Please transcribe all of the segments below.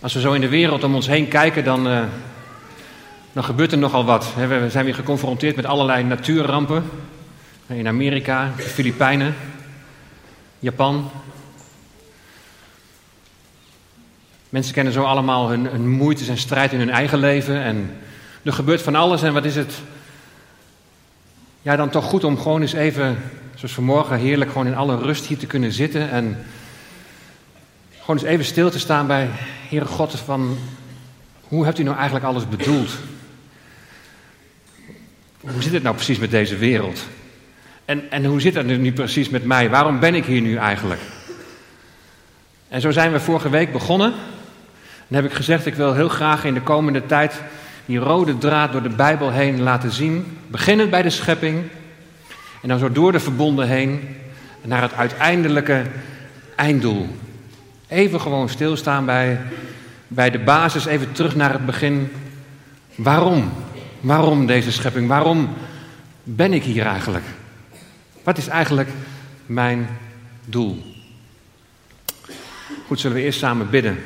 Als we zo in de wereld om ons heen kijken, dan, uh, dan gebeurt er nogal wat. We zijn weer geconfronteerd met allerlei natuurrampen. In Amerika, de Filipijnen, Japan. Mensen kennen zo allemaal hun, hun moeites en strijd in hun eigen leven. En er gebeurt van alles. En wat is het ja, dan toch goed om gewoon eens even, zoals vanmorgen, heerlijk gewoon in alle rust hier te kunnen zitten. En gewoon eens even stil te staan bij Heere God van, hoe hebt u nou eigenlijk alles bedoeld? Hoe zit het nou precies met deze wereld? En, en hoe zit het nu precies met mij? Waarom ben ik hier nu eigenlijk? En zo zijn we vorige week begonnen. En heb ik gezegd, ik wil heel graag in de komende tijd die rode draad door de Bijbel heen laten zien. Beginnend bij de schepping en dan zo door de verbonden heen naar het uiteindelijke einddoel. Even gewoon stilstaan bij, bij de basis, even terug naar het begin. Waarom? Waarom deze schepping? Waarom ben ik hier eigenlijk? Wat is eigenlijk mijn doel? Goed, zullen we eerst samen bidden.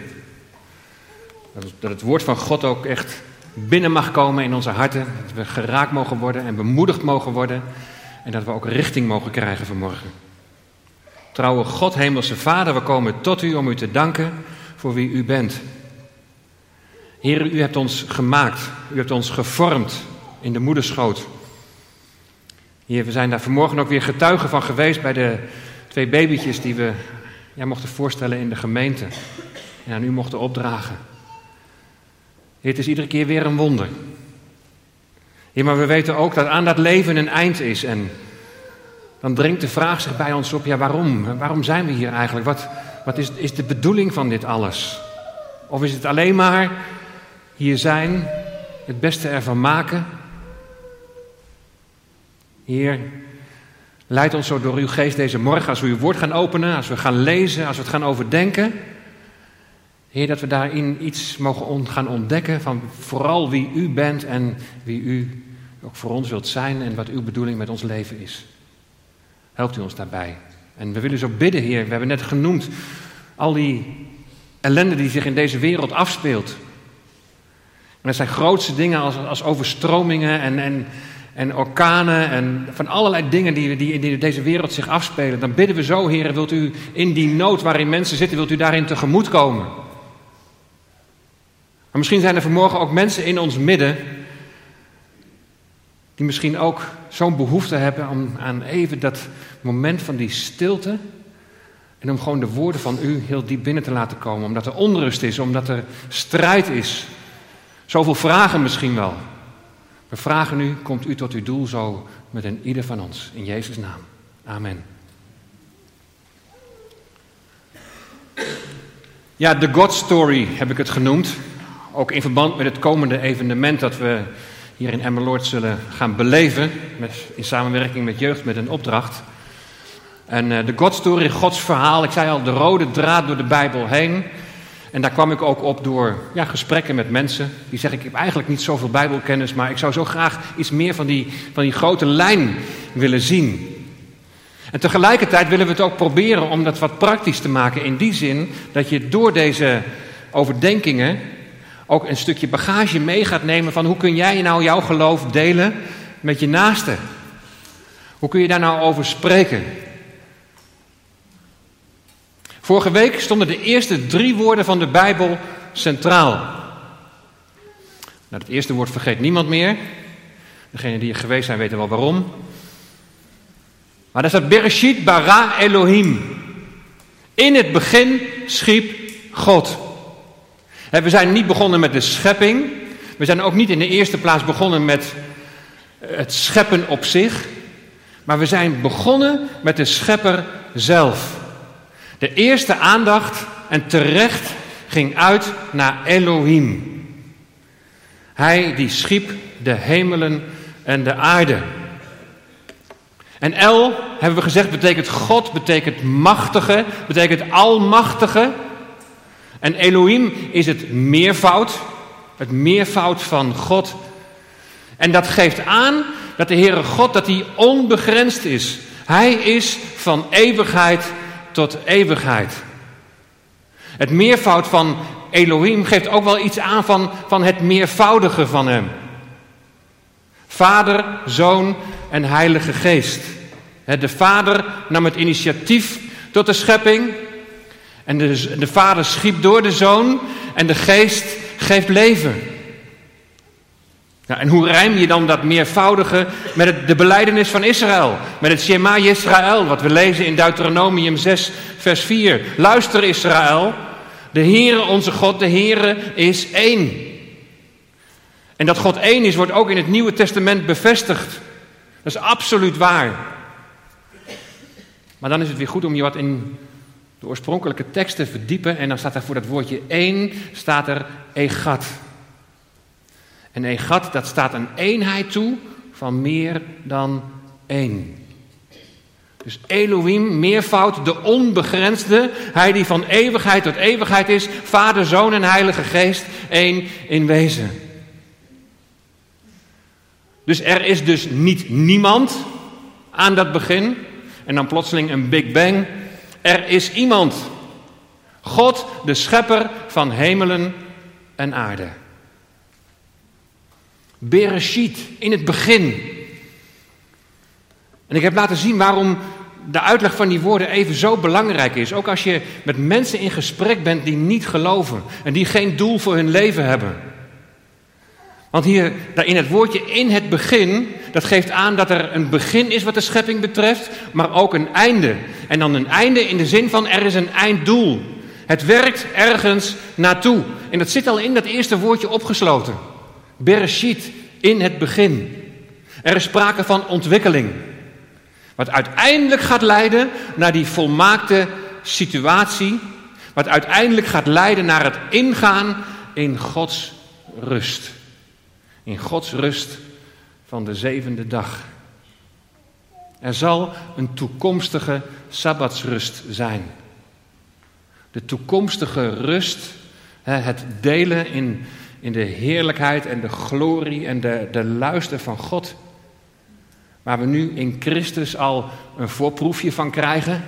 Dat het woord van God ook echt binnen mag komen in onze harten. Dat we geraakt mogen worden en bemoedigd mogen worden. En dat we ook richting mogen krijgen vanmorgen. Trouwe God, Hemelse Vader, we komen tot u om u te danken voor wie u bent. Heer, u hebt ons gemaakt. U hebt ons gevormd in de moederschoot. Heer, we zijn daar vanmorgen ook weer getuigen van geweest bij de twee babytjes die we ja, mochten voorstellen in de gemeente. En aan u mochten opdragen. Het is iedere keer weer een wonder. Ja, maar we weten ook dat aan dat leven een eind is. En dan dringt de vraag zich bij ons op, ja waarom? Waarom zijn we hier eigenlijk? Wat, wat is, is de bedoeling van dit alles? Of is het alleen maar hier zijn, het beste ervan maken? Heer, leid ons zo door uw geest deze morgen als we uw woord gaan openen, als we gaan lezen, als we het gaan overdenken. Heer, dat we daarin iets mogen gaan ontdekken van vooral wie u bent en wie u ook voor ons wilt zijn en wat uw bedoeling met ons leven is. Helpt u ons daarbij. En we willen zo bidden, Heer. We hebben net genoemd al die ellende die zich in deze wereld afspeelt. En dat zijn grootste dingen als, als overstromingen en, en, en orkanen en van allerlei dingen die, die in deze wereld zich afspelen. Dan bidden we zo, Heer, wilt u in die nood waarin mensen zitten, wilt u daarin tegemoet komen? Maar misschien zijn er vanmorgen ook mensen in ons midden die misschien ook zo'n behoefte hebben om aan even dat moment van die stilte en om gewoon de woorden van u heel diep binnen te laten komen. Omdat er onrust is, omdat er strijd is. Zoveel vragen misschien wel. We vragen u, komt u tot uw doel zo met een ieder van ons. In Jezus' naam. Amen. Ja, de God Story heb ik het genoemd. Ook in verband met het komende evenement dat we hier in Emmeloord zullen gaan beleven. Met, in samenwerking met jeugd met een opdracht. En uh, de God Story, Gods verhaal. Ik zei al, de rode draad door de Bijbel heen. En daar kwam ik ook op door ja, gesprekken met mensen. Die zeggen, ik heb eigenlijk niet zoveel Bijbelkennis, maar ik zou zo graag iets meer van die, van die grote lijn willen zien. En tegelijkertijd willen we het ook proberen om dat wat praktisch te maken. In die zin dat je door deze overdenkingen ook een stukje bagage mee gaat nemen van hoe kun jij nou jouw geloof delen met je naaste? Hoe kun je daar nou over spreken? Vorige week stonden de eerste drie woorden van de Bijbel centraal. Nou, het eerste woord vergeet niemand meer. Degenen die er geweest zijn weten wel waarom. Maar dat staat Bereshit bara Elohim. In het begin schiep God. We zijn niet begonnen met de schepping. We zijn ook niet in de eerste plaats begonnen met het scheppen op zich. Maar we zijn begonnen met de schepper zelf. De eerste aandacht en terecht ging uit naar Elohim. Hij die schiep de hemelen en de aarde. En El, hebben we gezegd, betekent God, betekent machtige, betekent almachtige. En Elohim is het meervoud, het meervoud van God. En dat geeft aan dat de Heere God, dat hij onbegrensd is. Hij is van eeuwigheid tot eeuwigheid. Het meervoud van Elohim geeft ook wel iets aan van, van het meervoudige van hem. Vader, Zoon en Heilige Geest. De Vader nam het initiatief tot de schepping. En de, de Vader schiep door de Zoon. En de Geest geeft leven. En hoe rijm je dan dat meervoudige met de beleidenis van Israël? Met het Shema Israël, wat we lezen in Deuteronomium 6, vers 4. Luister Israël, de Heere onze God, de Heere is één. En dat God één is, wordt ook in het Nieuwe Testament bevestigd. Dat is absoluut waar. Maar dan is het weer goed om je wat in de oorspronkelijke tekst te verdiepen. En dan staat er voor dat woordje één, staat er egat. En egat, dat staat een eenheid toe van meer dan één. Dus Elohim, meervoud, de onbegrensde, hij die van eeuwigheid tot eeuwigheid is, Vader, Zoon en Heilige Geest, één in wezen. Dus er is dus niet niemand aan dat begin. En dan plotseling een Big Bang. Er is iemand. God, de schepper van hemelen en aarde. Bereshit, in het begin. En ik heb laten zien waarom de uitleg van die woorden even zo belangrijk is. Ook als je met mensen in gesprek bent die niet geloven en die geen doel voor hun leven hebben. Want hier in het woordje in het begin, dat geeft aan dat er een begin is wat de schepping betreft, maar ook een einde. En dan een einde in de zin van er is een einddoel. Het werkt ergens naartoe. En dat zit al in dat eerste woordje opgesloten. Bereshit, in het begin. Er is sprake van ontwikkeling. Wat uiteindelijk gaat leiden naar die volmaakte situatie. Wat uiteindelijk gaat leiden naar het ingaan in Gods rust. In Gods rust van de zevende dag. Er zal een toekomstige sabbatsrust zijn. De toekomstige rust, het delen in, in de heerlijkheid en de glorie en de, de luister van God. Waar we nu in Christus al een voorproefje van krijgen.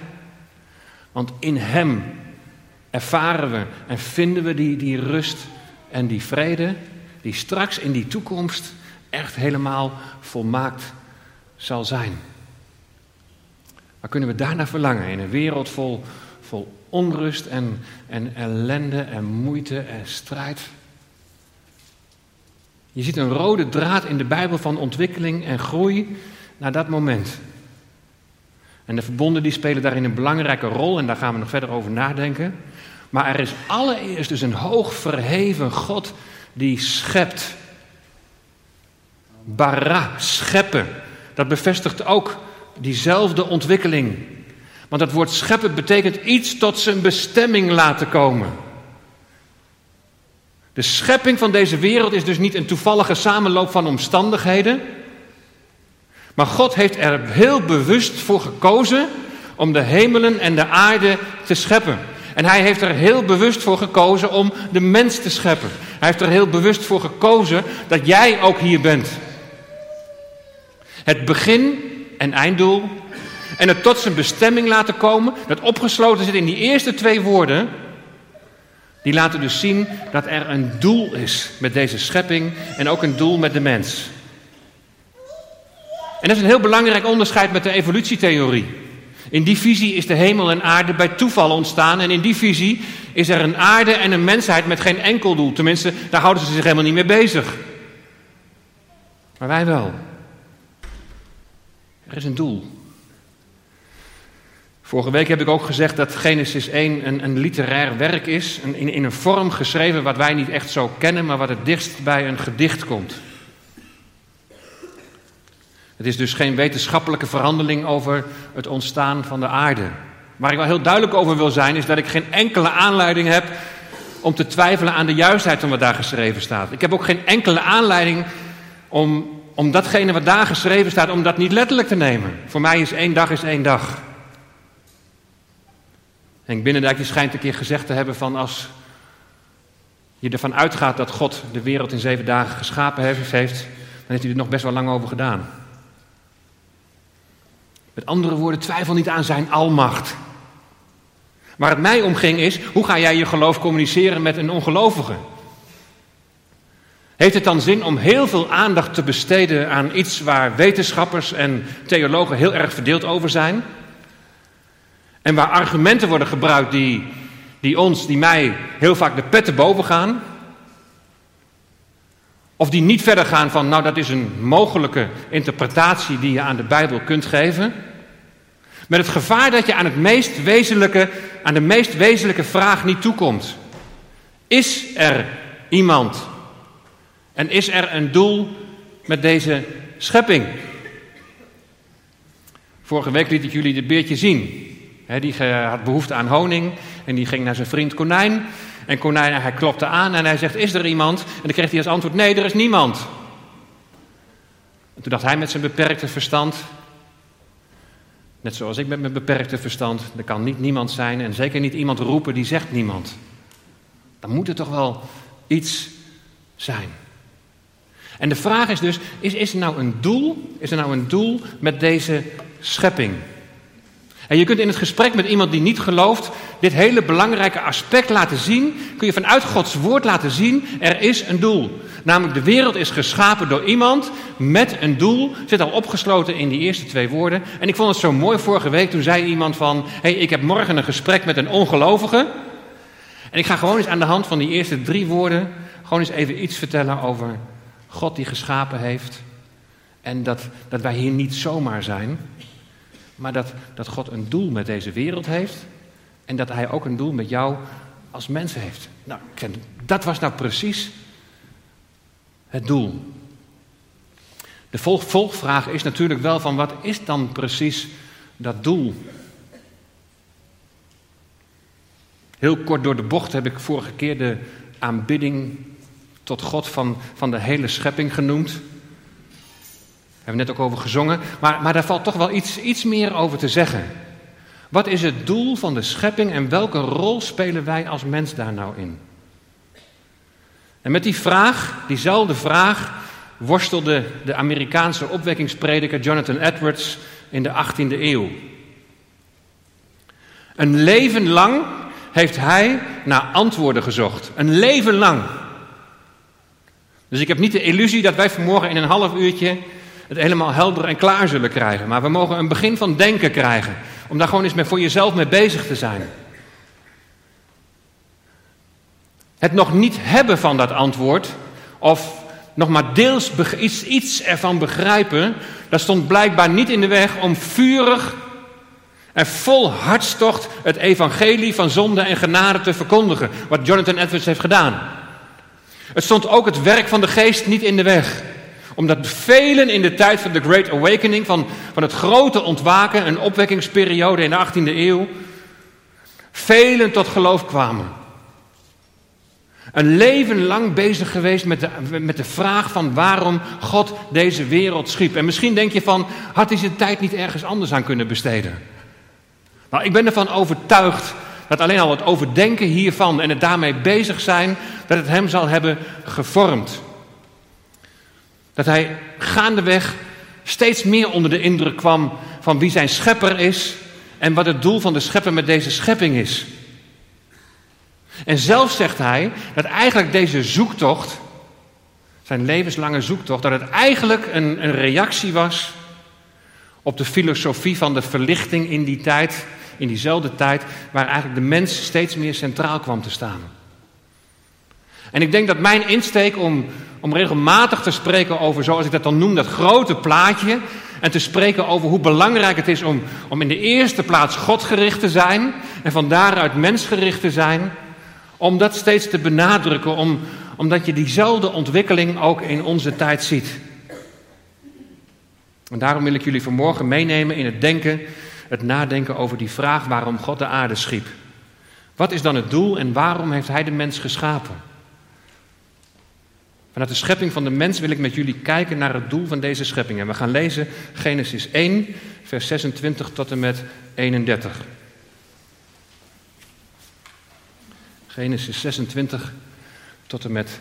Want in Hem ervaren we en vinden we die, die rust en die vrede die straks in die toekomst echt helemaal volmaakt zal zijn. Maar kunnen we daarna verlangen in een wereld vol, vol onrust en, en ellende en moeite en strijd? Je ziet een rode draad in de Bijbel van ontwikkeling en groei naar dat moment. En de verbonden die spelen daarin een belangrijke rol en daar gaan we nog verder over nadenken. Maar er is allereerst dus een hoog verheven God die schept. Bara, scheppen. Dat bevestigt ook diezelfde ontwikkeling. Want het woord scheppen betekent iets tot zijn bestemming laten komen. De schepping van deze wereld is dus niet een toevallige samenloop van omstandigheden. Maar God heeft er heel bewust voor gekozen om de hemelen en de aarde te scheppen. En hij heeft er heel bewust voor gekozen om de mens te scheppen. Hij heeft er heel bewust voor gekozen dat jij ook hier bent. Het begin en einddoel en het tot zijn bestemming laten komen, dat opgesloten zit in die eerste twee woorden, die laten dus zien dat er een doel is met deze schepping en ook een doel met de mens. En dat is een heel belangrijk onderscheid met de evolutietheorie. In die visie is de hemel en aarde bij toeval ontstaan. En in die visie is er een aarde en een mensheid met geen enkel doel. Tenminste, daar houden ze zich helemaal niet mee bezig. Maar wij wel. Er is een doel. Vorige week heb ik ook gezegd dat Genesis 1 een, een literair werk is. In, in een vorm geschreven wat wij niet echt zo kennen, maar wat het dichtst bij een gedicht komt. Het is dus geen wetenschappelijke verhandeling over het ontstaan van de aarde. Waar ik wel heel duidelijk over wil zijn, is dat ik geen enkele aanleiding heb om te twijfelen aan de juistheid van wat daar geschreven staat. Ik heb ook geen enkele aanleiding om, om datgene wat daar geschreven staat, om dat niet letterlijk te nemen. Voor mij is één dag is één dag. Henk Binnendijk die schijnt een keer gezegd te hebben van als je ervan uitgaat dat God de wereld in zeven dagen geschapen heeft, dan heeft hij er nog best wel lang over gedaan. Met andere woorden, twijfel niet aan zijn almacht. Waar het mij om ging is, hoe ga jij je geloof communiceren met een ongelovige? Heeft het dan zin om heel veel aandacht te besteden aan iets waar wetenschappers en theologen heel erg verdeeld over zijn? En waar argumenten worden gebruikt die, die ons, die mij heel vaak de petten boven gaan? Of die niet verder gaan van, nou dat is een mogelijke interpretatie die je aan de Bijbel kunt geven? Met het gevaar dat je aan, het meest wezenlijke, aan de meest wezenlijke vraag niet toekomt. Is er iemand? En is er een doel met deze schepping? Vorige week liet ik jullie dit beertje zien. Die had behoefte aan honing en die ging naar zijn vriend Konijn. En Konijn, hij klopte aan en hij zegt, is er iemand? En dan kreeg hij als antwoord, nee, er is niemand. En toen dacht hij met zijn beperkte verstand, Net zoals ik met mijn beperkte verstand, er kan niet niemand zijn en zeker niet iemand roepen die zegt niemand. Dan moet er toch wel iets zijn. En de vraag is dus, is, is er nou een doel? Is er nou een doel met deze schepping? En je kunt in het gesprek met iemand die niet gelooft, dit hele belangrijke aspect laten zien. Kun je vanuit Gods woord laten zien, er is een doel. Namelijk de wereld is geschapen door iemand met een doel. Zit al opgesloten in die eerste twee woorden. En ik vond het zo mooi vorige week, toen zei iemand van, hey, ik heb morgen een gesprek met een ongelovige. En ik ga gewoon eens aan de hand van die eerste drie woorden, gewoon eens even iets vertellen over God die geschapen heeft. En dat, dat wij hier niet zomaar zijn. Maar dat, dat God een doel met deze wereld heeft. En dat Hij ook een doel met jou als mens heeft. Nou, dat was nou precies het doel. De volgvraag is natuurlijk wel van wat is dan precies dat doel? Heel kort door de bocht heb ik vorige keer de aanbidding tot God van, van de hele schepping genoemd hebben we net ook over gezongen. Maar, maar daar valt toch wel iets, iets meer over te zeggen. Wat is het doel van de schepping en welke rol spelen wij als mens daar nou in? En met die vraag, diezelfde vraag, worstelde de Amerikaanse opwekkingsprediker Jonathan Edwards in de 18e eeuw. Een leven lang heeft hij naar antwoorden gezocht. Een leven lang. Dus ik heb niet de illusie dat wij vanmorgen in een half uurtje het helemaal helder en klaar zullen krijgen. Maar we mogen een begin van denken krijgen. Om daar gewoon eens mee voor jezelf mee bezig te zijn. Het nog niet hebben van dat antwoord, of nog maar deels iets, iets ervan begrijpen, dat stond blijkbaar niet in de weg om vurig en vol hartstocht het evangelie van zonde en genade te verkondigen. Wat Jonathan Edwards heeft gedaan. Het stond ook het werk van de geest niet in de weg omdat velen in de tijd van de Great Awakening, van, van het grote ontwaken, een opwekkingsperiode in de 18e eeuw, velen tot geloof kwamen. Een leven lang bezig geweest met de, met de vraag van waarom God deze wereld schiep. En misschien denk je van, had hij zijn tijd niet ergens anders aan kunnen besteden? Nou, ik ben ervan overtuigd dat alleen al het overdenken hiervan en het daarmee bezig zijn, dat het hem zal hebben gevormd. Dat hij gaandeweg steeds meer onder de indruk kwam van wie zijn schepper is en wat het doel van de schepper met deze schepping is. En zelf zegt hij dat eigenlijk deze zoektocht, zijn levenslange zoektocht, dat het eigenlijk een, een reactie was op de filosofie van de verlichting in die tijd, in diezelfde tijd, waar eigenlijk de mens steeds meer centraal kwam te staan. En ik denk dat mijn insteek om om regelmatig te spreken over, zoals ik dat dan noem, dat grote plaatje. En te spreken over hoe belangrijk het is om, om in de eerste plaats Godgericht te zijn. En van daaruit mensgericht te zijn. Om dat steeds te benadrukken, om, omdat je diezelfde ontwikkeling ook in onze tijd ziet. En daarom wil ik jullie vanmorgen meenemen in het denken, het nadenken over die vraag waarom God de aarde schiep. Wat is dan het doel en waarom heeft Hij de mens geschapen? Vanuit de schepping van de mens wil ik met jullie kijken naar het doel van deze schepping. En we gaan lezen Genesis 1, vers 26 tot en met 31. Genesis 26 tot en met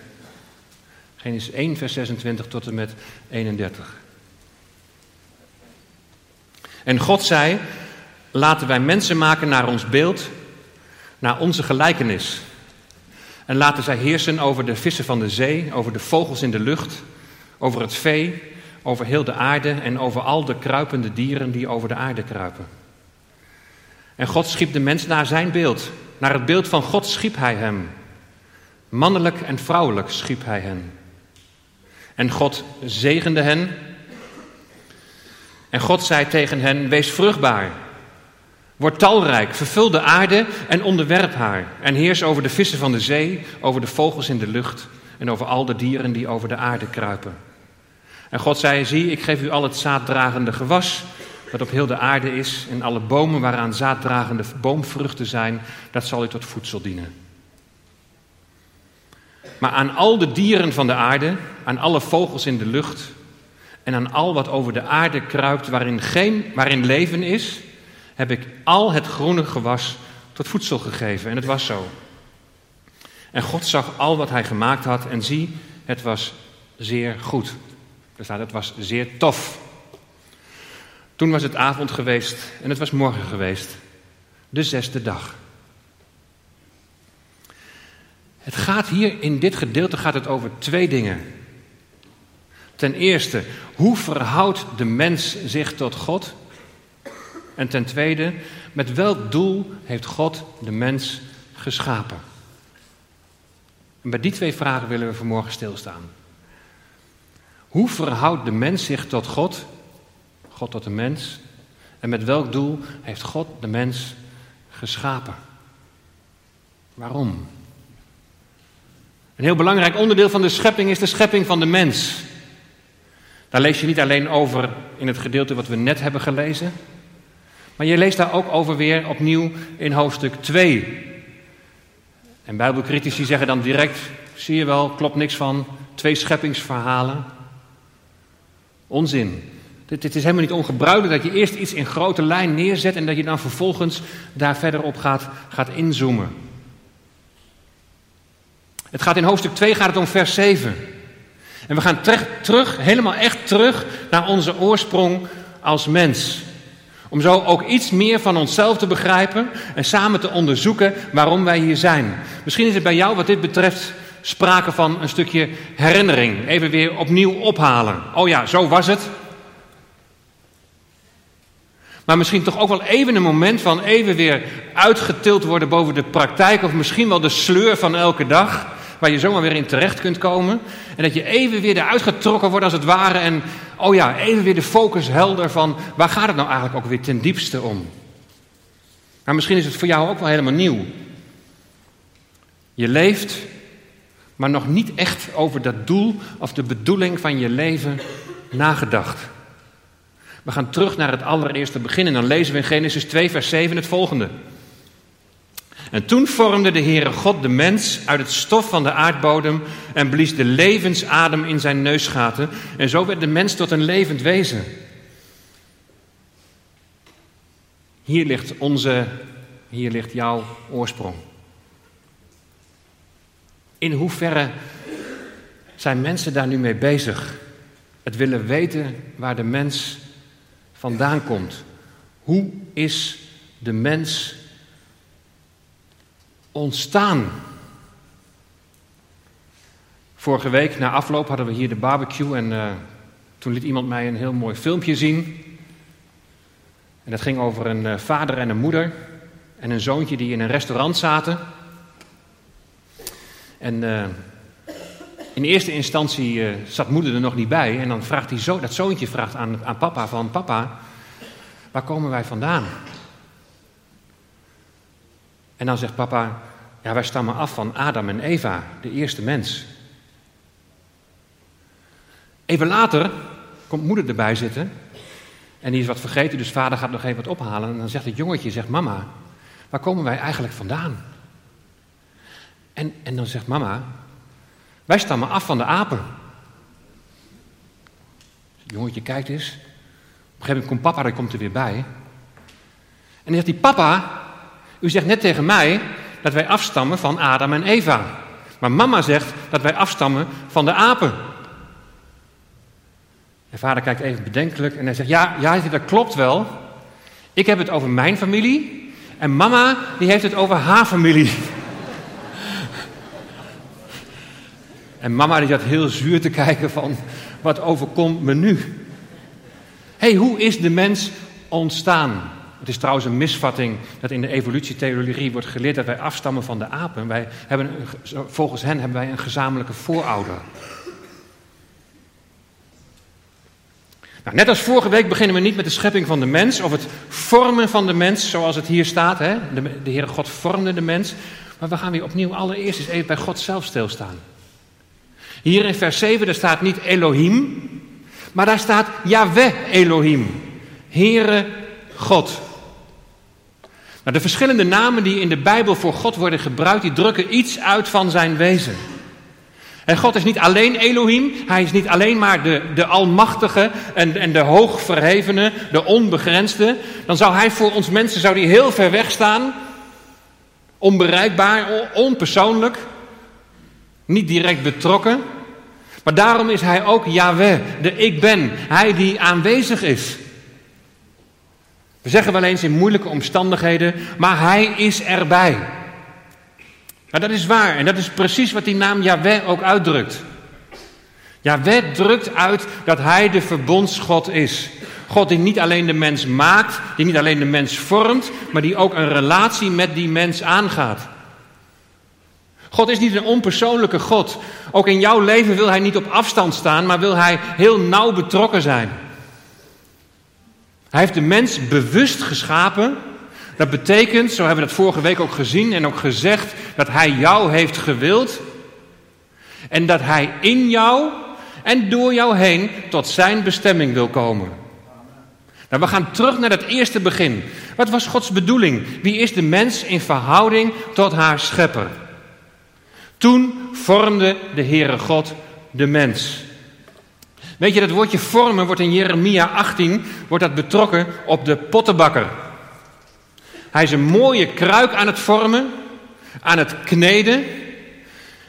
Genesis 1, vers 26 tot en met 31. En God zei: Laten wij mensen maken naar ons beeld, naar onze gelijkenis. En laten zij heersen over de vissen van de zee, over de vogels in de lucht, over het vee, over heel de aarde en over al de kruipende dieren die over de aarde kruipen. En God schiep de mens naar zijn beeld. Naar het beeld van God schiep hij hem. Mannelijk en vrouwelijk schiep hij hen. En God zegende hen. En God zei tegen hen: Wees vruchtbaar. Word talrijk, vervul de aarde en onderwerp haar. En heers over de vissen van de zee, over de vogels in de lucht en over al de dieren die over de aarde kruipen. En God zei: Zie, ik geef u al het zaaddragende gewas dat op heel de aarde is, en alle bomen waaraan zaaddragende boomvruchten zijn, dat zal u tot voedsel dienen. Maar aan al de dieren van de aarde, aan alle vogels in de lucht en aan al wat over de aarde kruipt waarin, geen, waarin leven is, heb ik al het groene gewas tot voedsel gegeven. En het was zo. En God zag al wat hij gemaakt had en zie, het was zeer goed. Er staat, het was zeer tof. Toen was het avond geweest en het was morgen geweest. De zesde dag. Het gaat hier in dit gedeelte gaat het over twee dingen. Ten eerste, hoe verhoudt de mens zich tot God? En ten tweede, met welk doel heeft God de mens geschapen? En bij die twee vragen willen we vanmorgen stilstaan. Hoe verhoudt de mens zich tot God? God tot de mens. En met welk doel heeft God de mens geschapen? Waarom? Een heel belangrijk onderdeel van de schepping is de schepping van de mens. Daar lees je niet alleen over in het gedeelte wat we net hebben gelezen, maar je leest daar ook over weer opnieuw in hoofdstuk 2. En Bijbelcritici zeggen dan direct: zie je wel, klopt niks van, twee scheppingsverhalen. Onzin. Het is helemaal niet ongebruikelijk dat je eerst iets in grote lijn neerzet en dat je dan vervolgens daar verder op gaat, gaat inzoomen. Het gaat in hoofdstuk 2 gaat het om vers 7. En we gaan terug, helemaal echt terug naar onze oorsprong als mens. Om zo ook iets meer van onszelf te begrijpen en samen te onderzoeken waarom wij hier zijn. Misschien is het bij jou wat dit betreft sprake van een stukje herinnering. Even weer opnieuw ophalen. Oh ja, zo was het. Maar misschien toch ook wel even een moment van even weer uitgetild worden boven de praktijk. Of misschien wel de sleur van elke dag. Waar je zomaar weer in terecht kunt komen. En dat je even weer eruit getrokken wordt als het ware. En oh ja, even weer de focus helder van waar gaat het nou eigenlijk ook weer ten diepste om. Maar misschien is het voor jou ook wel helemaal nieuw. Je leeft, maar nog niet echt over dat doel of de bedoeling van je leven nagedacht. We gaan terug naar het allereerste begin en dan lezen we in Genesis 2, vers 7 het volgende. En toen vormde de Heere God de mens uit het stof van de aardbodem en blies de levensadem in zijn neusgaten. En zo werd de mens tot een levend wezen. Hier ligt onze, hier ligt jouw oorsprong. In hoeverre zijn mensen daar nu mee bezig? Het willen weten waar de mens vandaan komt. Hoe is de mens ontstaan? Vorige week na afloop hadden we hier de barbecue en uh, toen liet iemand mij een heel mooi filmpje zien. En dat ging over een uh, vader en een moeder en een zoontje die in een restaurant zaten. En uh, in eerste instantie zat moeder er nog niet bij. En dan vraagt die zo, dat zoontje vraagt aan, aan papa van... Papa, waar komen wij vandaan? En dan zegt papa... Ja, wij stammen af van Adam en Eva, de eerste mens. Even later komt moeder erbij zitten. En die is wat vergeten, dus vader gaat nog even wat ophalen. En dan zegt het jongetje, zegt mama, waar komen wij eigenlijk vandaan? En, en dan zegt mama, wij stammen af van de apen. Het jongetje kijkt eens. Op een gegeven moment komt papa, die komt er weer bij. En dan zegt hij, papa, u zegt net tegen mij dat wij afstammen van Adam en Eva. Maar mama zegt dat wij afstammen van de apen. En vader kijkt even bedenkelijk en hij zegt, ja, ja dat klopt wel. Ik heb het over mijn familie. En mama, die heeft het over haar familie. En mama die zat heel zuur te kijken van, wat overkomt me nu? Hey, hoe is de mens ontstaan? Het is trouwens een misvatting dat in de evolutietheorie wordt geleerd dat wij afstammen van de apen. Wij hebben, volgens hen hebben wij een gezamenlijke voorouder. Nou, net als vorige week beginnen we niet met de schepping van de mens of het vormen van de mens, zoals het hier staat. Hè? De, de Heere God vormde de mens. Maar we gaan weer opnieuw allereerst eens even bij God zelf stilstaan. Hier in vers 7, daar staat niet Elohim, maar daar staat Yahweh Elohim. Heere God. De verschillende namen die in de Bijbel voor God worden gebruikt, die drukken iets uit van zijn wezen. En God is niet alleen Elohim, hij is niet alleen maar de, de Almachtige en, en de Hoogverhevene, de Onbegrensde. Dan zou hij voor ons mensen zou die heel ver weg staan, onbereikbaar, onpersoonlijk, niet direct betrokken. Maar daarom is hij ook Yahweh, de Ik Ben, hij die aanwezig is. We zeggen wel eens in moeilijke omstandigheden, maar hij is erbij. Maar dat is waar en dat is precies wat die naam Yahweh ook uitdrukt. Yahweh drukt uit dat hij de verbondsgod is. God die niet alleen de mens maakt, die niet alleen de mens vormt, maar die ook een relatie met die mens aangaat. God is niet een onpersoonlijke God. Ook in jouw leven wil hij niet op afstand staan, maar wil hij heel nauw betrokken zijn. Hij heeft de mens bewust geschapen. Dat betekent, zo hebben we dat vorige week ook gezien en ook gezegd, dat hij jou heeft gewild. En dat hij in jou en door jou heen tot zijn bestemming wil komen. Nou, we gaan terug naar het eerste begin. Wat was Gods bedoeling? Wie is de mens in verhouding tot haar schepper? Toen vormde de Heere God de mens. Weet je, dat woordje vormen wordt in Jeremia 18 wordt dat betrokken op de pottenbakker. Hij is een mooie kruik aan het vormen, aan het kneden.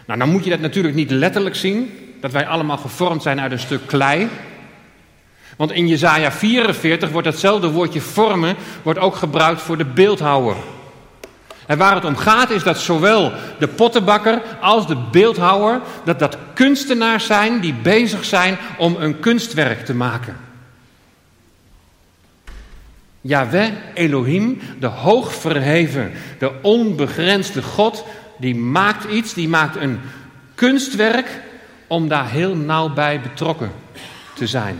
Nou, dan moet je dat natuurlijk niet letterlijk zien, dat wij allemaal gevormd zijn uit een stuk klei. Want in Jezaja 44 wordt datzelfde woordje vormen wordt ook gebruikt voor de beeldhouwer. En waar het om gaat is dat zowel de pottenbakker als de beeldhouwer, dat dat kunstenaars zijn die bezig zijn om een kunstwerk te maken. Yahweh Elohim, de hoogverheven, de onbegrensde God, die maakt iets, die maakt een kunstwerk om daar heel nauw bij betrokken te zijn.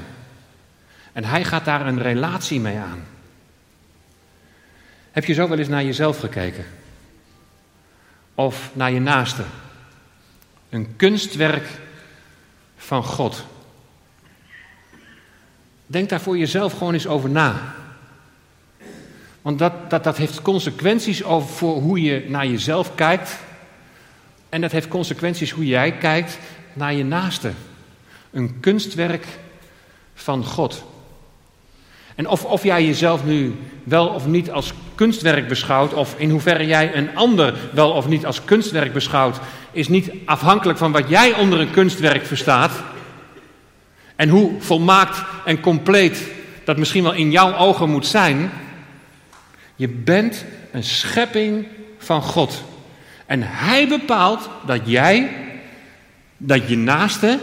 En hij gaat daar een relatie mee aan. Heb je zo wel eens naar jezelf gekeken? Of naar je naaste? Een kunstwerk van God. Denk daar voor jezelf gewoon eens over na. Want dat, dat, dat heeft consequenties over voor hoe je naar jezelf kijkt. En dat heeft consequenties hoe jij kijkt naar je naaste. Een kunstwerk van God. En of, of jij jezelf nu wel of niet als kunstwerk beschouwt, of in hoeverre jij een ander wel of niet als kunstwerk beschouwt, is niet afhankelijk van wat jij onder een kunstwerk verstaat. En hoe volmaakt en compleet dat misschien wel in jouw ogen moet zijn. Je bent een schepping van God. En Hij bepaalt dat jij, dat je naaste,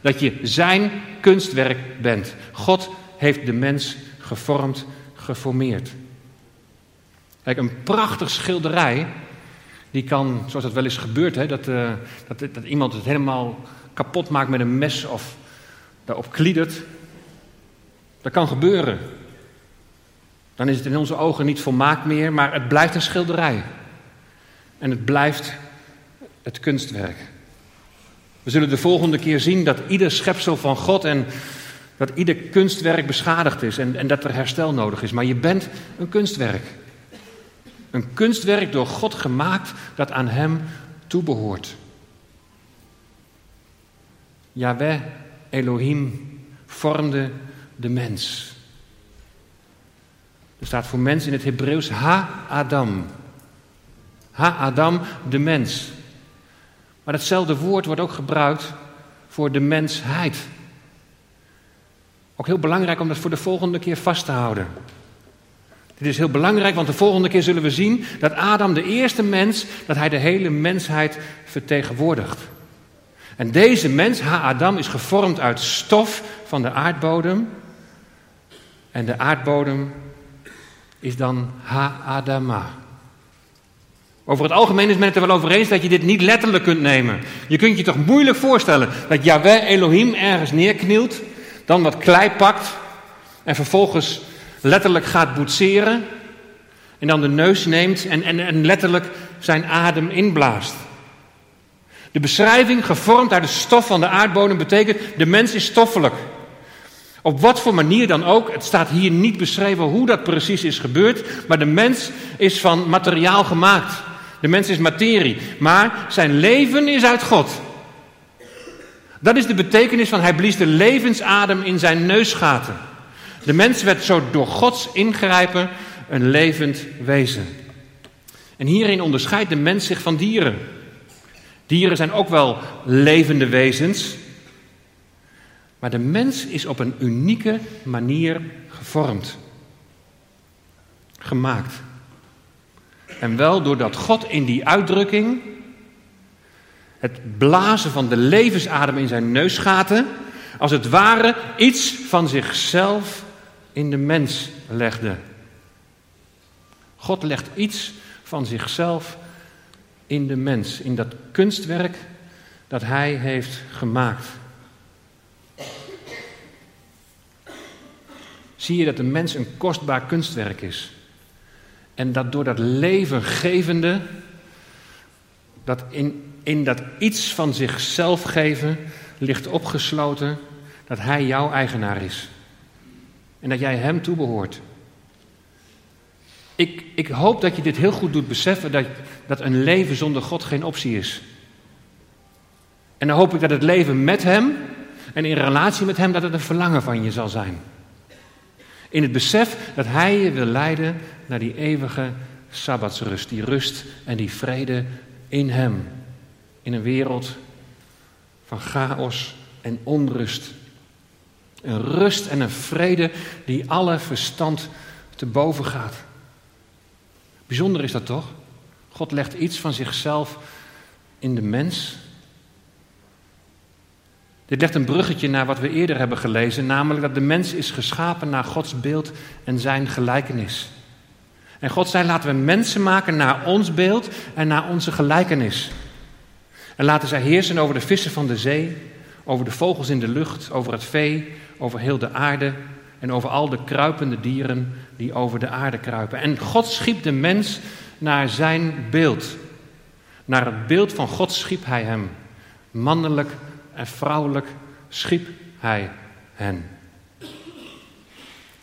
dat je zijn kunstwerk bent. God heeft de mens gevormd, geformeerd. Kijk, een prachtig schilderij, die kan, zoals dat wel eens gebeurt, hè, dat, uh, dat, dat iemand het helemaal kapot maakt met een mes of daarop kliedert. Dat kan gebeuren. Dan is het in onze ogen niet volmaakt meer, maar het blijft een schilderij. En het blijft het kunstwerk. We zullen de volgende keer zien dat ieder schepsel van God en dat ieder kunstwerk beschadigd is en, en dat er herstel nodig is. Maar je bent een kunstwerk. Een kunstwerk door God gemaakt dat aan Hem toebehoort. Yahweh, Elohim, vormde de mens. Er staat voor mens in het Hebreeuws Ha-Adam. Ha-Adam, de mens. Maar hetzelfde woord wordt ook gebruikt voor de mensheid. Ook heel belangrijk om dat voor de volgende keer vast te houden. Dit is heel belangrijk, want de volgende keer zullen we zien dat Adam de eerste mens, dat hij de hele mensheid vertegenwoordigt. En deze mens, Ha-Adam, is gevormd uit stof van de aardbodem. En de aardbodem is dan Ha-Adama. Over het algemeen is men het er wel over eens dat je dit niet letterlijk kunt nemen. Je kunt je toch moeilijk voorstellen dat Yahweh Elohim ergens neerknielt, dan wat klei pakt en vervolgens letterlijk gaat boetseren en dan de neus neemt en, en, en letterlijk zijn adem inblaast. De beschrijving, gevormd uit de stof van de aardbodem, betekent de mens is stoffelijk. Op wat voor manier dan ook, het staat hier niet beschreven hoe dat precies is gebeurd, maar de mens is van materiaal gemaakt. De mens is materie, maar zijn leven is uit God. Dat is de betekenis van hij blies de levensadem in zijn neusgaten. De mens werd zo door Gods ingrijpen een levend wezen. En hierin onderscheidt de mens zich van dieren. Dieren zijn ook wel levende wezens. Maar de mens is op een unieke manier gevormd. Gemaakt. En wel doordat God in die uitdrukking het blazen van de levensadem in zijn neusgaten, als het ware iets van zichzelf in de mens legde. God legt iets van zichzelf in de mens, in dat kunstwerk dat Hij heeft gemaakt. Zie je dat de mens een kostbaar kunstwerk is. En dat door dat levengevende, dat in, in dat iets van zichzelf geven, ligt opgesloten dat Hij jouw eigenaar is. En dat jij Hem toebehoort. Ik, ik hoop dat je dit heel goed doet beseffen dat, dat een leven zonder God geen optie is. En dan hoop ik dat het leven met Hem en in relatie met Hem, dat het een verlangen van je zal zijn. In het besef dat Hij je wil leiden naar die eeuwige sabbatsrust, die rust en die vrede in Hem. In een wereld van chaos en onrust. Een rust en een vrede die alle verstand te boven gaat. Bijzonder is dat toch? God legt iets van zichzelf in de mens. Dit legt een bruggetje naar wat we eerder hebben gelezen, namelijk dat de mens is geschapen naar Gods beeld en zijn gelijkenis. En God zei: laten we mensen maken naar ons beeld en naar onze gelijkenis. En laten zij heersen over de vissen van de zee, over de vogels in de lucht, over het vee, over heel de aarde en over al de kruipende dieren die over de aarde kruipen. En God schiep de mens naar zijn beeld. Naar het beeld van God schiep hij hem. Mannelijk en vrouwelijk schiep hij hen.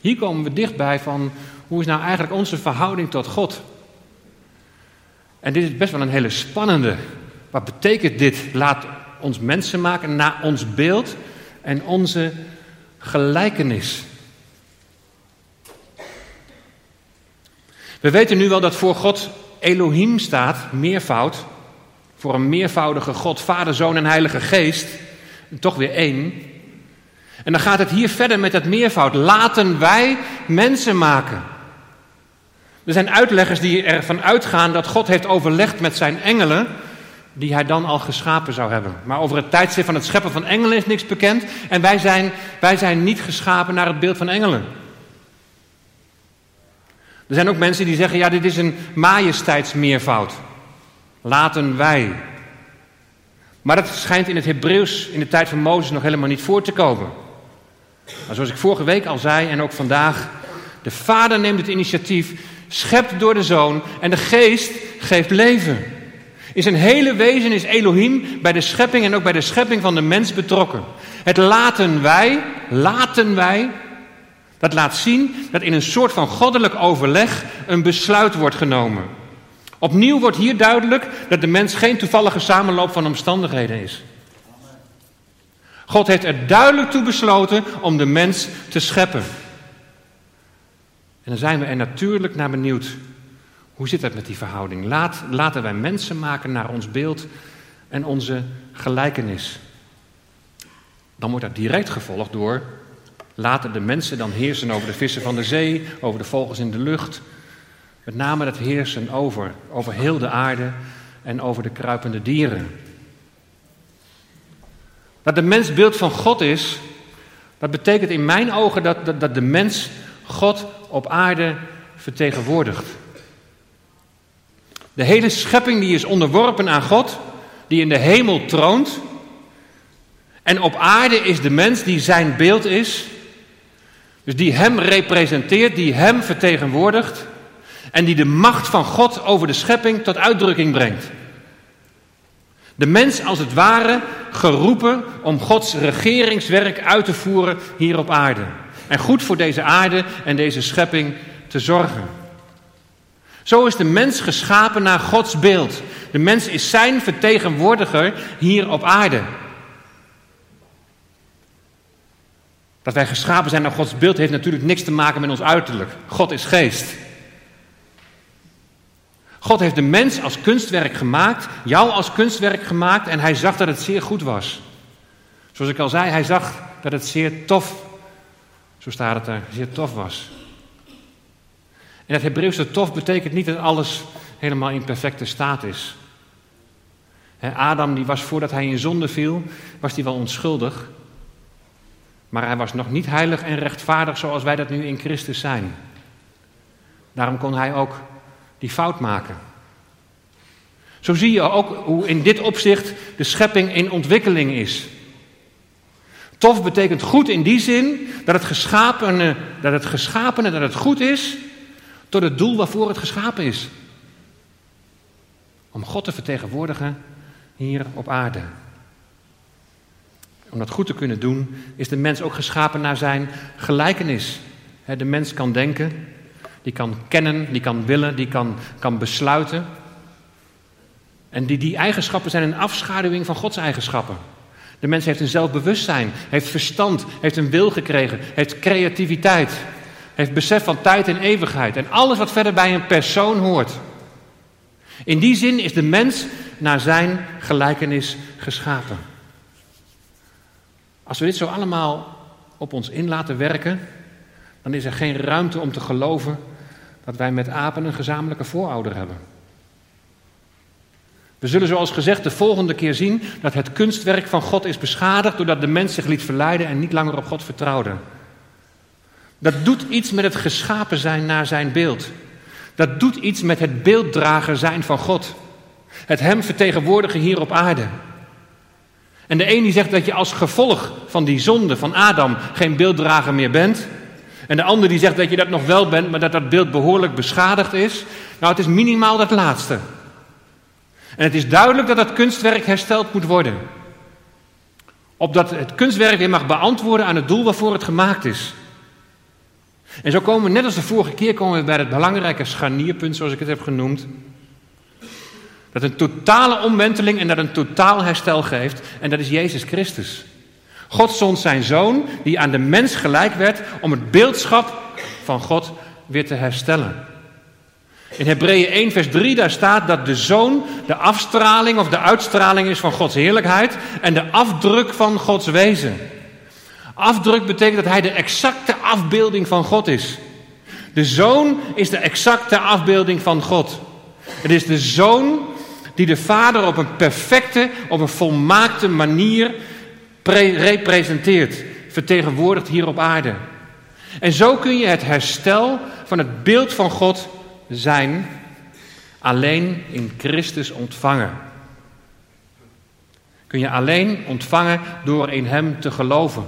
Hier komen we dichtbij van hoe is nou eigenlijk onze verhouding tot God? En dit is best wel een hele spannende. Wat betekent dit? Laat ons mensen maken naar ons beeld en onze gelijkenis. We weten nu wel dat voor God Elohim staat, meervoud, voor een meervoudige God, Vader, Zoon en Heilige Geest, toch weer één. En dan gaat het hier verder met het meervoud. Laten wij mensen maken. Er zijn uitleggers die ervan uitgaan dat God heeft overlegd met zijn engelen, die hij dan al geschapen zou hebben. Maar over het tijdstip van het scheppen van engelen is niks bekend. En wij zijn, wij zijn niet geschapen naar het beeld van engelen. Er zijn ook mensen die zeggen, ja, dit is een majesteitsmeervoud. Laten wij. Maar dat schijnt in het Hebreeuws in de tijd van Mozes nog helemaal niet voor te komen. Maar zoals ik vorige week al zei en ook vandaag, de Vader neemt het initiatief, schept door de Zoon en de Geest geeft leven. In zijn hele wezen is Elohim bij de schepping en ook bij de schepping van de mens betrokken. Het laten wij, laten wij, dat laat zien dat in een soort van goddelijk overleg een besluit wordt genomen. Opnieuw wordt hier duidelijk dat de mens geen toevallige samenloop van omstandigheden is. God heeft er duidelijk toe besloten om de mens te scheppen. En dan zijn we er natuurlijk naar benieuwd. Hoe zit het met die verhouding? Laat, laten wij mensen maken naar ons beeld en onze gelijkenis. Dan wordt dat direct gevolgd door laten de mensen dan heersen over de vissen van de zee, over de vogels in de lucht. Met name het heersen over, over heel de aarde en over de kruipende dieren. Dat de mens beeld van God is, dat betekent in mijn ogen dat, dat, dat de mens God op aarde vertegenwoordigt. De hele schepping die is onderworpen aan God, die in de hemel troont. En op aarde is de mens die zijn beeld is, dus die hem representeert, die hem vertegenwoordigt en die de macht van God over de schepping tot uitdrukking brengt. De mens als het ware geroepen om Gods regeringswerk uit te voeren hier op aarde. En goed voor deze aarde en deze schepping te zorgen. Zo is de mens geschapen naar Gods beeld. De mens is zijn vertegenwoordiger hier op aarde. Dat wij geschapen zijn naar Gods beeld heeft natuurlijk niks te maken met ons uiterlijk. God is geest. God heeft de mens als kunstwerk gemaakt, jou als kunstwerk gemaakt en hij zag dat het zeer goed was. Zoals ik al zei, hij zag dat het zeer tof, zo staat het er, zeer tof was. En dat Hebreeuwse tof betekent niet dat alles helemaal in perfecte staat is. Adam die was voordat hij in zonde viel, was hij wel onschuldig. Maar hij was nog niet heilig en rechtvaardig zoals wij dat nu in Christus zijn. Daarom kon hij ook die fout maken. Zo zie je ook hoe in dit opzicht de schepping in ontwikkeling is. Tof betekent goed in die zin dat het geschapene, dat het, geschapene, dat het goed is tot het doel waarvoor het geschapen is. Om God te vertegenwoordigen hier op aarde. Om dat goed te kunnen doen, is de mens ook geschapen naar zijn gelijkenis. De mens kan denken, die kan kennen, die kan willen, die kan, kan besluiten. En die, die eigenschappen zijn een afschaduwing van Gods eigenschappen. De mens heeft een zelfbewustzijn, heeft verstand, heeft een wil gekregen, heeft creativiteit, heeft besef van tijd en eeuwigheid en alles wat verder bij een persoon hoort. In die zin is de mens naar zijn gelijkenis geschapen. Als we dit zo allemaal op ons in laten werken, dan is er geen ruimte om te geloven dat wij met apen een gezamenlijke voorouder hebben. We zullen zoals gezegd de volgende keer zien dat het kunstwerk van God is beschadigd doordat de mens zich liet verleiden en niet langer op God vertrouwde. Dat doet iets met het geschapen zijn naar zijn beeld. Dat doet iets met het beelddrager zijn van God. Het hem vertegenwoordigen hier op aarde. En de een die zegt dat je als gevolg van die zonde van Adam geen beelddrager meer bent. En de ander die zegt dat je dat nog wel bent, maar dat dat beeld behoorlijk beschadigd is. Nou, het is minimaal dat laatste. En het is duidelijk dat het kunstwerk hersteld moet worden. Opdat het kunstwerk weer mag beantwoorden aan het doel waarvoor het gemaakt is. En zo komen we, net als de vorige keer, komen we bij het belangrijke scharnierpunt, zoals ik het heb genoemd. Dat een totale omwenteling en dat een totaal herstel geeft. En dat is Jezus Christus. God zond zijn zoon, die aan de mens gelijk werd, om het beeldschap van God weer te herstellen. In Hebreeën 1, vers 3, daar staat dat de zoon de afstraling of de uitstraling is van Gods heerlijkheid en de afdruk van Gods wezen. Afdruk betekent dat hij de exacte afbeelding van God is. De zoon is de exacte afbeelding van God. Het is de zoon die de vader op een perfecte, op een volmaakte manier representeert, vertegenwoordigt hier op aarde. En zo kun je het herstel van het beeld van God zijn alleen in Christus ontvangen. Kun je alleen ontvangen door in Hem te geloven,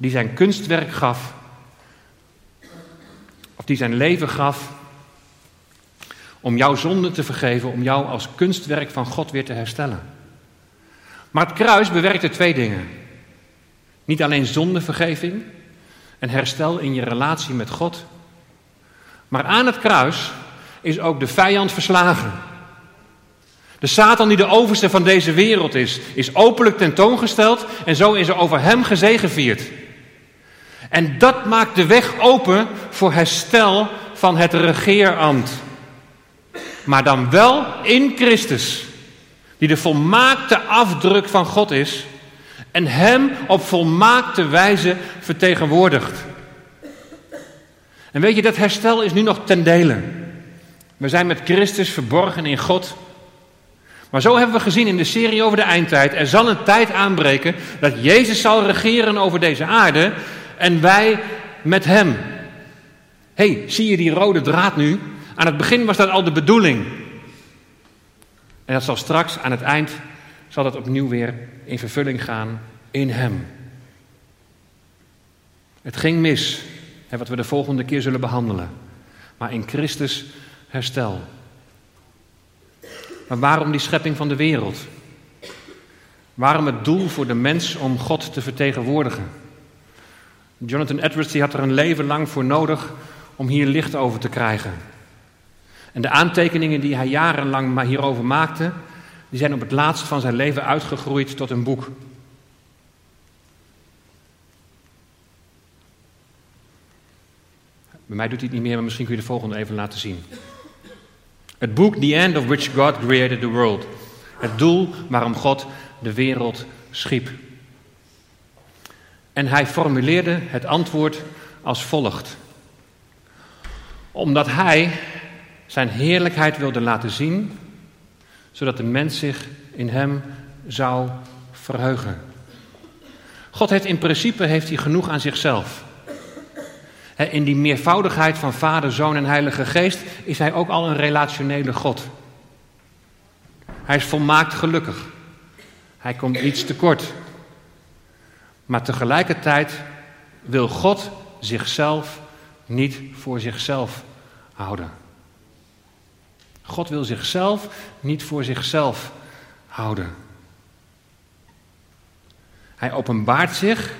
die zijn kunstwerk gaf, of die zijn leven gaf, om jouw zonde te vergeven, om jou als kunstwerk van God weer te herstellen. Maar het kruis bewerkte twee dingen. Niet alleen zondevergeving en herstel in je relatie met God, maar aan het kruis is ook de vijand verslagen. De Satan die de overste van deze wereld is, is openlijk tentoongesteld en zo is er over hem gezegevierd. En dat maakt de weg open voor herstel van het regeerambt. Maar dan wel in Christus, die de volmaakte afdruk van God is En Hem op volmaakte wijze vertegenwoordigt. En weet je, dat herstel is nu nog ten dele. We zijn met Christus verborgen in God. Maar zo hebben we gezien in de serie over de eindtijd. Er zal een tijd aanbreken dat Jezus zal regeren over deze aarde. En wij met Hem. hey, zie je die rode draad nu? Aan het begin was dat al de bedoeling. En dat zal straks aan het eind zal dat opnieuw weer in vervulling gaan in Hem. Het ging mis, wat we de volgende keer zullen behandelen. Maar in Christus herstel. Maar waarom die schepping van de wereld? Waarom het doel voor de mens om God te vertegenwoordigen? Jonathan Edwards had er een leven lang voor nodig om hier licht over te krijgen. En de aantekeningen die hij jarenlang hierover maakte, die zijn op het laatst van zijn leven uitgegroeid tot een boek. Bij mij doet hij het niet meer, maar misschien kun je de volgende even laten zien. Het boek The End of Which God Created the World. Het doel waarom God de wereld schiep. En hij formuleerde het antwoord als volgt. Omdat hij zijn heerlijkheid wilde laten zien, zodat de mens zich in hem zou verheugen. God heeft in principe heeft hij genoeg aan zichzelf. In die meervoudigheid van Vader, Zoon en Heilige Geest is hij ook al een relationele God. Hij is volmaakt gelukkig. Hij komt niets tekort. Maar tegelijkertijd wil God zichzelf niet voor zichzelf houden. God wil zichzelf niet voor zichzelf houden. Hij openbaart zich.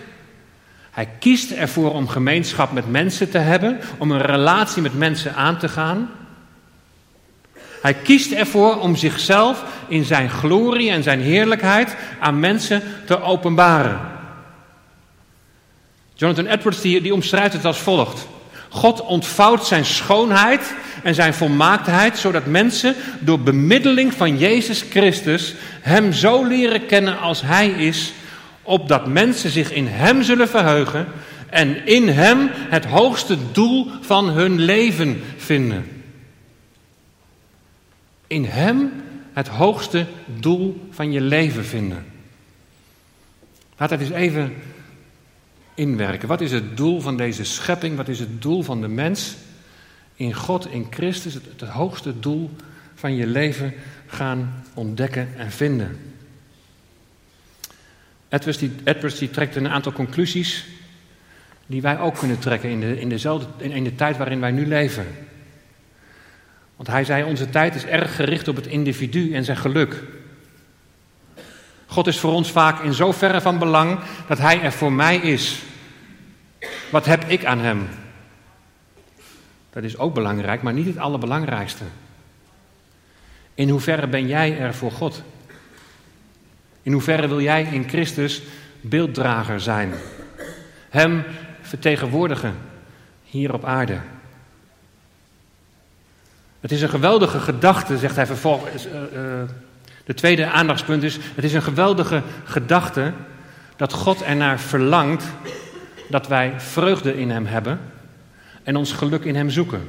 Hij kiest ervoor om gemeenschap met mensen te hebben, om een relatie met mensen aan te gaan. Hij kiest ervoor om zichzelf in zijn glorie en zijn heerlijkheid aan mensen te openbaren. Jonathan Edwards die, die omschrijft het als volgt. God ontvouwt zijn schoonheid en zijn volmaaktheid, zodat mensen door bemiddeling van Jezus Christus Hem zo leren kennen als Hij is, opdat mensen zich in Hem zullen verheugen en in Hem het hoogste doel van hun leven vinden. In Hem het hoogste doel van je leven vinden. Laat dat eens even Wat is het doel van deze schepping? Wat is het doel van de mens? In God, in Christus, het, het hoogste doel van je leven gaan ontdekken en vinden. Edwards, die, Edwards die trekt een aantal conclusies die wij ook kunnen trekken in de, in, dezelfde, in de tijd waarin wij nu leven. Want hij zei, onze tijd is erg gericht op het individu en zijn geluk. God is voor ons vaak in zoverre van belang dat Hij er voor mij is. Wat heb ik aan Hem? Dat is ook belangrijk, maar niet het allerbelangrijkste. In hoeverre ben jij er voor God? In hoeverre wil jij in Christus beelddrager zijn? Hem vertegenwoordigen hier op aarde. Het is een geweldige gedachte, zegt hij vervolgens. Uh, uh, de tweede aandachtspunt is: het is een geweldige gedachte dat God ernaar verlangt dat wij vreugde in Hem hebben en ons geluk in Hem zoeken.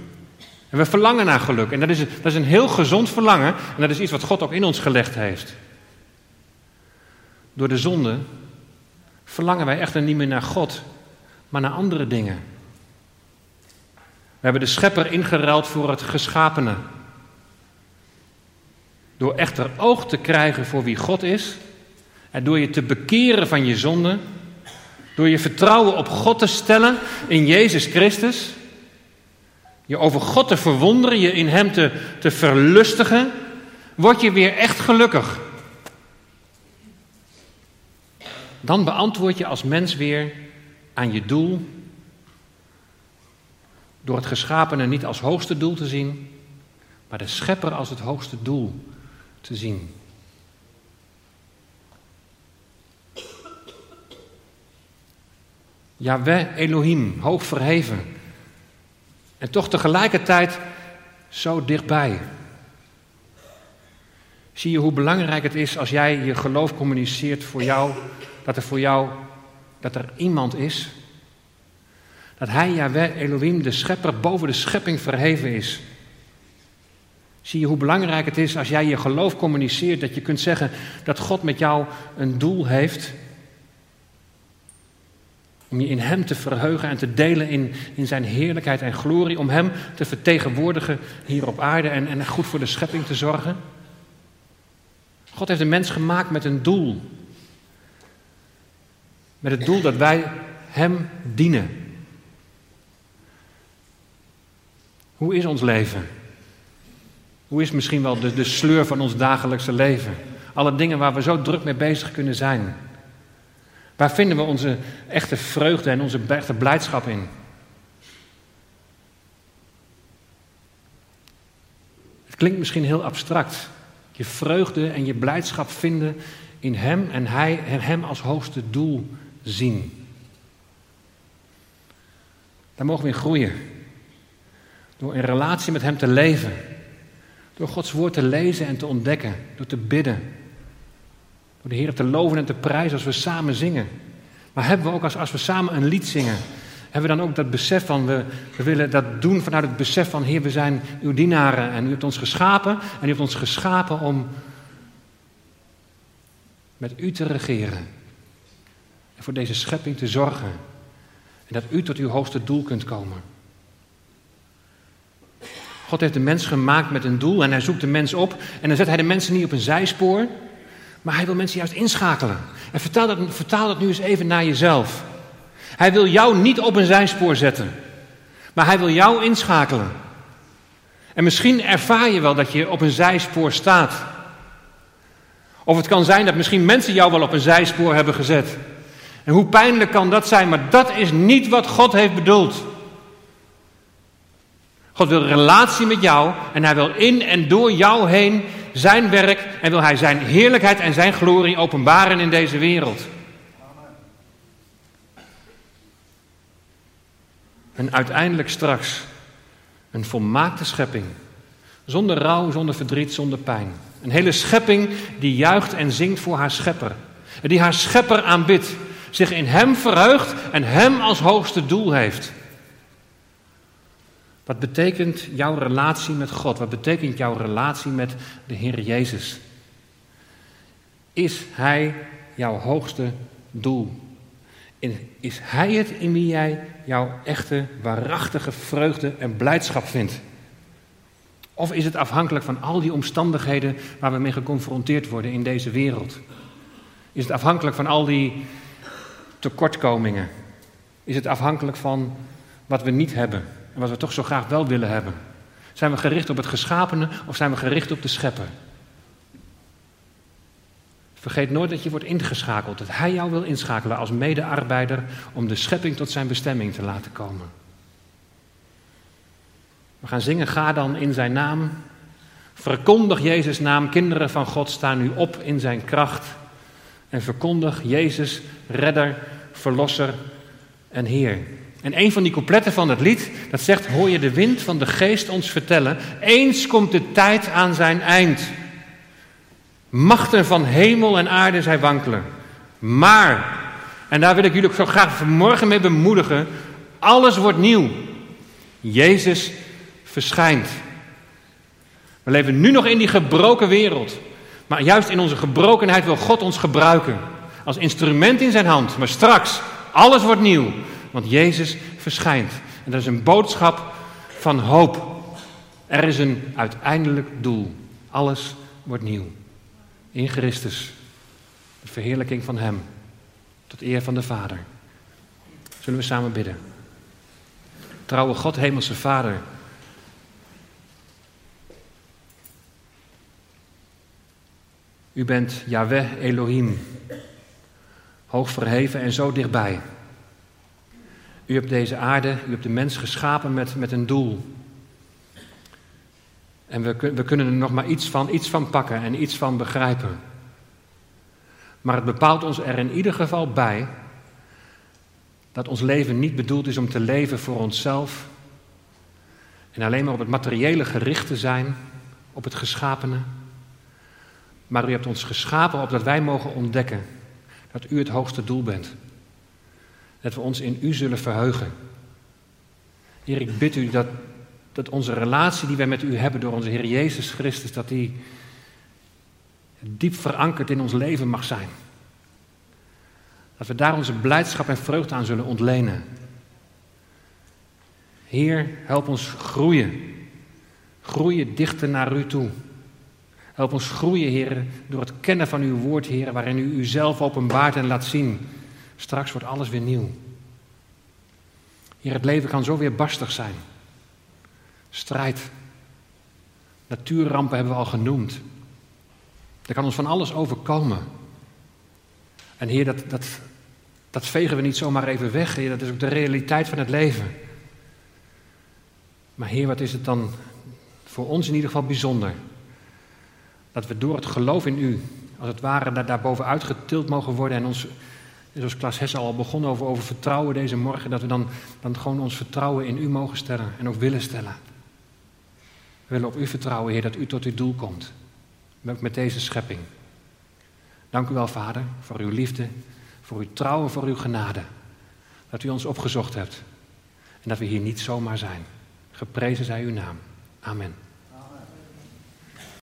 En we verlangen naar geluk. En dat is, dat is een heel gezond verlangen. En dat is iets wat God ook in ons gelegd heeft. Door de zonde verlangen wij echter niet meer naar God, maar naar andere dingen. We hebben de schepper ingeruild voor het geschapene. Door echter oog te krijgen voor wie God is en door je te bekeren van je zonde, door je vertrouwen op God te stellen in Jezus Christus, je over God te verwonderen, je in Hem te, te verlustigen, word je weer echt gelukkig. Dan beantwoord je als mens weer aan je doel door het geschapene niet als hoogste doel te zien, maar de schepper als het hoogste doel te zien. Yahweh Elohim, hoog verheven. En toch tegelijkertijd zo dichtbij. Zie je hoe belangrijk het is als jij je geloof communiceert voor jou, dat er voor jou, dat er iemand is? Dat hij, Yahweh Elohim, de schepper boven de schepping verheven is. Zie je hoe belangrijk het is als jij je geloof communiceert, dat je kunt zeggen dat God met jou een doel heeft. Om je in Hem te verheugen en te delen in, in Zijn heerlijkheid en glorie. Om Hem te vertegenwoordigen hier op aarde en, en goed voor de schepping te zorgen. God heeft een mens gemaakt met een doel. Met het doel dat wij Hem dienen. Hoe is ons leven? Hoe is misschien wel de, de sleur van ons dagelijkse leven? Alle dingen waar we zo druk mee bezig kunnen zijn. Waar vinden we onze echte vreugde en onze echte blijdschap in? Het klinkt misschien heel abstract. Je vreugde en je blijdschap vinden in Hem en Hij Hem als hoogste doel zien. Daar mogen we in groeien. Door in relatie met Hem te leven. Door Gods woord te lezen en te ontdekken. Door te bidden. Door de Heer te loven en te prijzen als we samen zingen. Maar hebben we ook als, als we samen een lied zingen. Hebben we dan ook dat besef van, we, we willen dat doen vanuit het besef van, Heer, we zijn uw dienaren en u hebt ons geschapen. En u hebt ons geschapen om met u te regeren. En voor deze schepping te zorgen. En dat u tot uw hoogste doel kunt komen. God heeft de mens gemaakt met een doel en hij zoekt de mens op. En dan zet hij de mensen niet op een zijspoor, maar hij wil mensen juist inschakelen. En vertaal dat, vertaal dat nu eens even naar jezelf. Hij wil jou niet op een zijspoor zetten, maar hij wil jou inschakelen. En misschien ervaar je wel dat je op een zijspoor staat. Of het kan zijn dat misschien mensen jou wel op een zijspoor hebben gezet. En hoe pijnlijk kan dat zijn, maar dat is niet wat God heeft bedoeld. God wil relatie met jou en hij wil in en door jou heen zijn werk en wil hij zijn heerlijkheid en zijn glorie openbaren in deze wereld. En uiteindelijk straks een volmaakte schepping. Zonder rouw, zonder verdriet, zonder pijn. Een hele schepping die juicht en zingt voor haar schepper. Die haar schepper aanbidt. Zich in hem verheugt en hem als hoogste doel heeft. Wat betekent jouw relatie met God? Wat betekent jouw relatie met de Heer Jezus? Is Hij jouw hoogste doel? is Hij het in wie jij jouw echte, waarachtige vreugde en blijdschap vindt? Of is het afhankelijk van al die omstandigheden waar we mee geconfronteerd worden in deze wereld? Is het afhankelijk van al die tekortkomingen? Is het afhankelijk van wat we niet hebben wat we toch zo graag wel willen hebben? Zijn we gericht op het geschapene of zijn we gericht op de schepper? Vergeet nooit dat je wordt ingeschakeld, dat Hij jou wil inschakelen als medearbeider om de schepping tot zijn bestemming te laten komen. We gaan zingen, ga dan in zijn naam. Verkondig Jezus' naam, kinderen van God, staan nu op in zijn kracht. En verkondig Jezus, redder, verlosser en Heer. En een van die coupletten van het lied, dat zegt, hoor je de wind van de geest ons vertellen, eens komt de tijd aan zijn eind. Machten van hemel en aarde zij wankelen. Maar, en daar wil ik jullie ook zo graag vanmorgen mee bemoedigen, alles wordt nieuw. Jezus verschijnt. We leven nu nog in die gebroken wereld. Maar juist in onze gebrokenheid wil God ons gebruiken. Als instrument in zijn hand. Maar straks, alles wordt nieuw. Want Jezus verschijnt. En dat is een boodschap van hoop. Er is een uiteindelijk doel. Alles wordt nieuw. In Christus. De verheerlijking van Hem. Tot eer van de Vader. Zullen we samen bidden. Trouwe God, Hemelse Vader. U bent Yahweh Elohim. Hoog verheven en zo dichtbij. U hebt deze aarde, u hebt de mens geschapen met, met een doel. En we, we kunnen er nog maar iets van, iets van pakken en iets van begrijpen. Maar het bepaalt ons er in ieder geval bij dat ons leven niet bedoeld is om te leven voor onszelf en alleen maar op het materiële gericht te zijn, op het geschapene, Maar u hebt ons geschapen opdat wij mogen ontdekken dat u het hoogste doel bent. Dat we ons in u zullen verheugen. Heer, ik bid u dat, dat onze relatie die wij met u hebben door onze Heer Jezus Christus, dat die diep verankerd in ons leven mag zijn. Dat we daar onze blijdschap en vreugde aan zullen ontlenen. Heer, help ons groeien. Groeien dichter naar u toe. Help ons groeien, Heer, door het kennen van uw woord, Heer, waarin u uzelf openbaart en laat zien. Straks wordt alles weer nieuw. Heer, het leven kan zo weer barstig zijn. Strijd. Natuurrampen hebben we al genoemd. Er kan ons van alles overkomen. En Heer, dat, dat, dat vegen we niet zomaar even weg. Dat is ook de realiteit van het leven. Maar Heer, wat is het dan voor ons in ieder geval bijzonder? Dat we door het geloof in U, als het ware, daar, daarboven uitgetild mogen worden. En ons, zoals Klaas Hesse al begonnen over, over vertrouwen deze morgen, dat we dan, dan gewoon ons vertrouwen in U mogen stellen en ook willen stellen. We willen op U vertrouwen, Heer, dat U tot uw doel komt. Met deze schepping. Dank u wel, Vader, voor uw liefde, voor uw trouwen, voor uw genade. Dat u ons opgezocht hebt. En dat we hier niet zomaar zijn. Geprezen zij uw naam. Amen.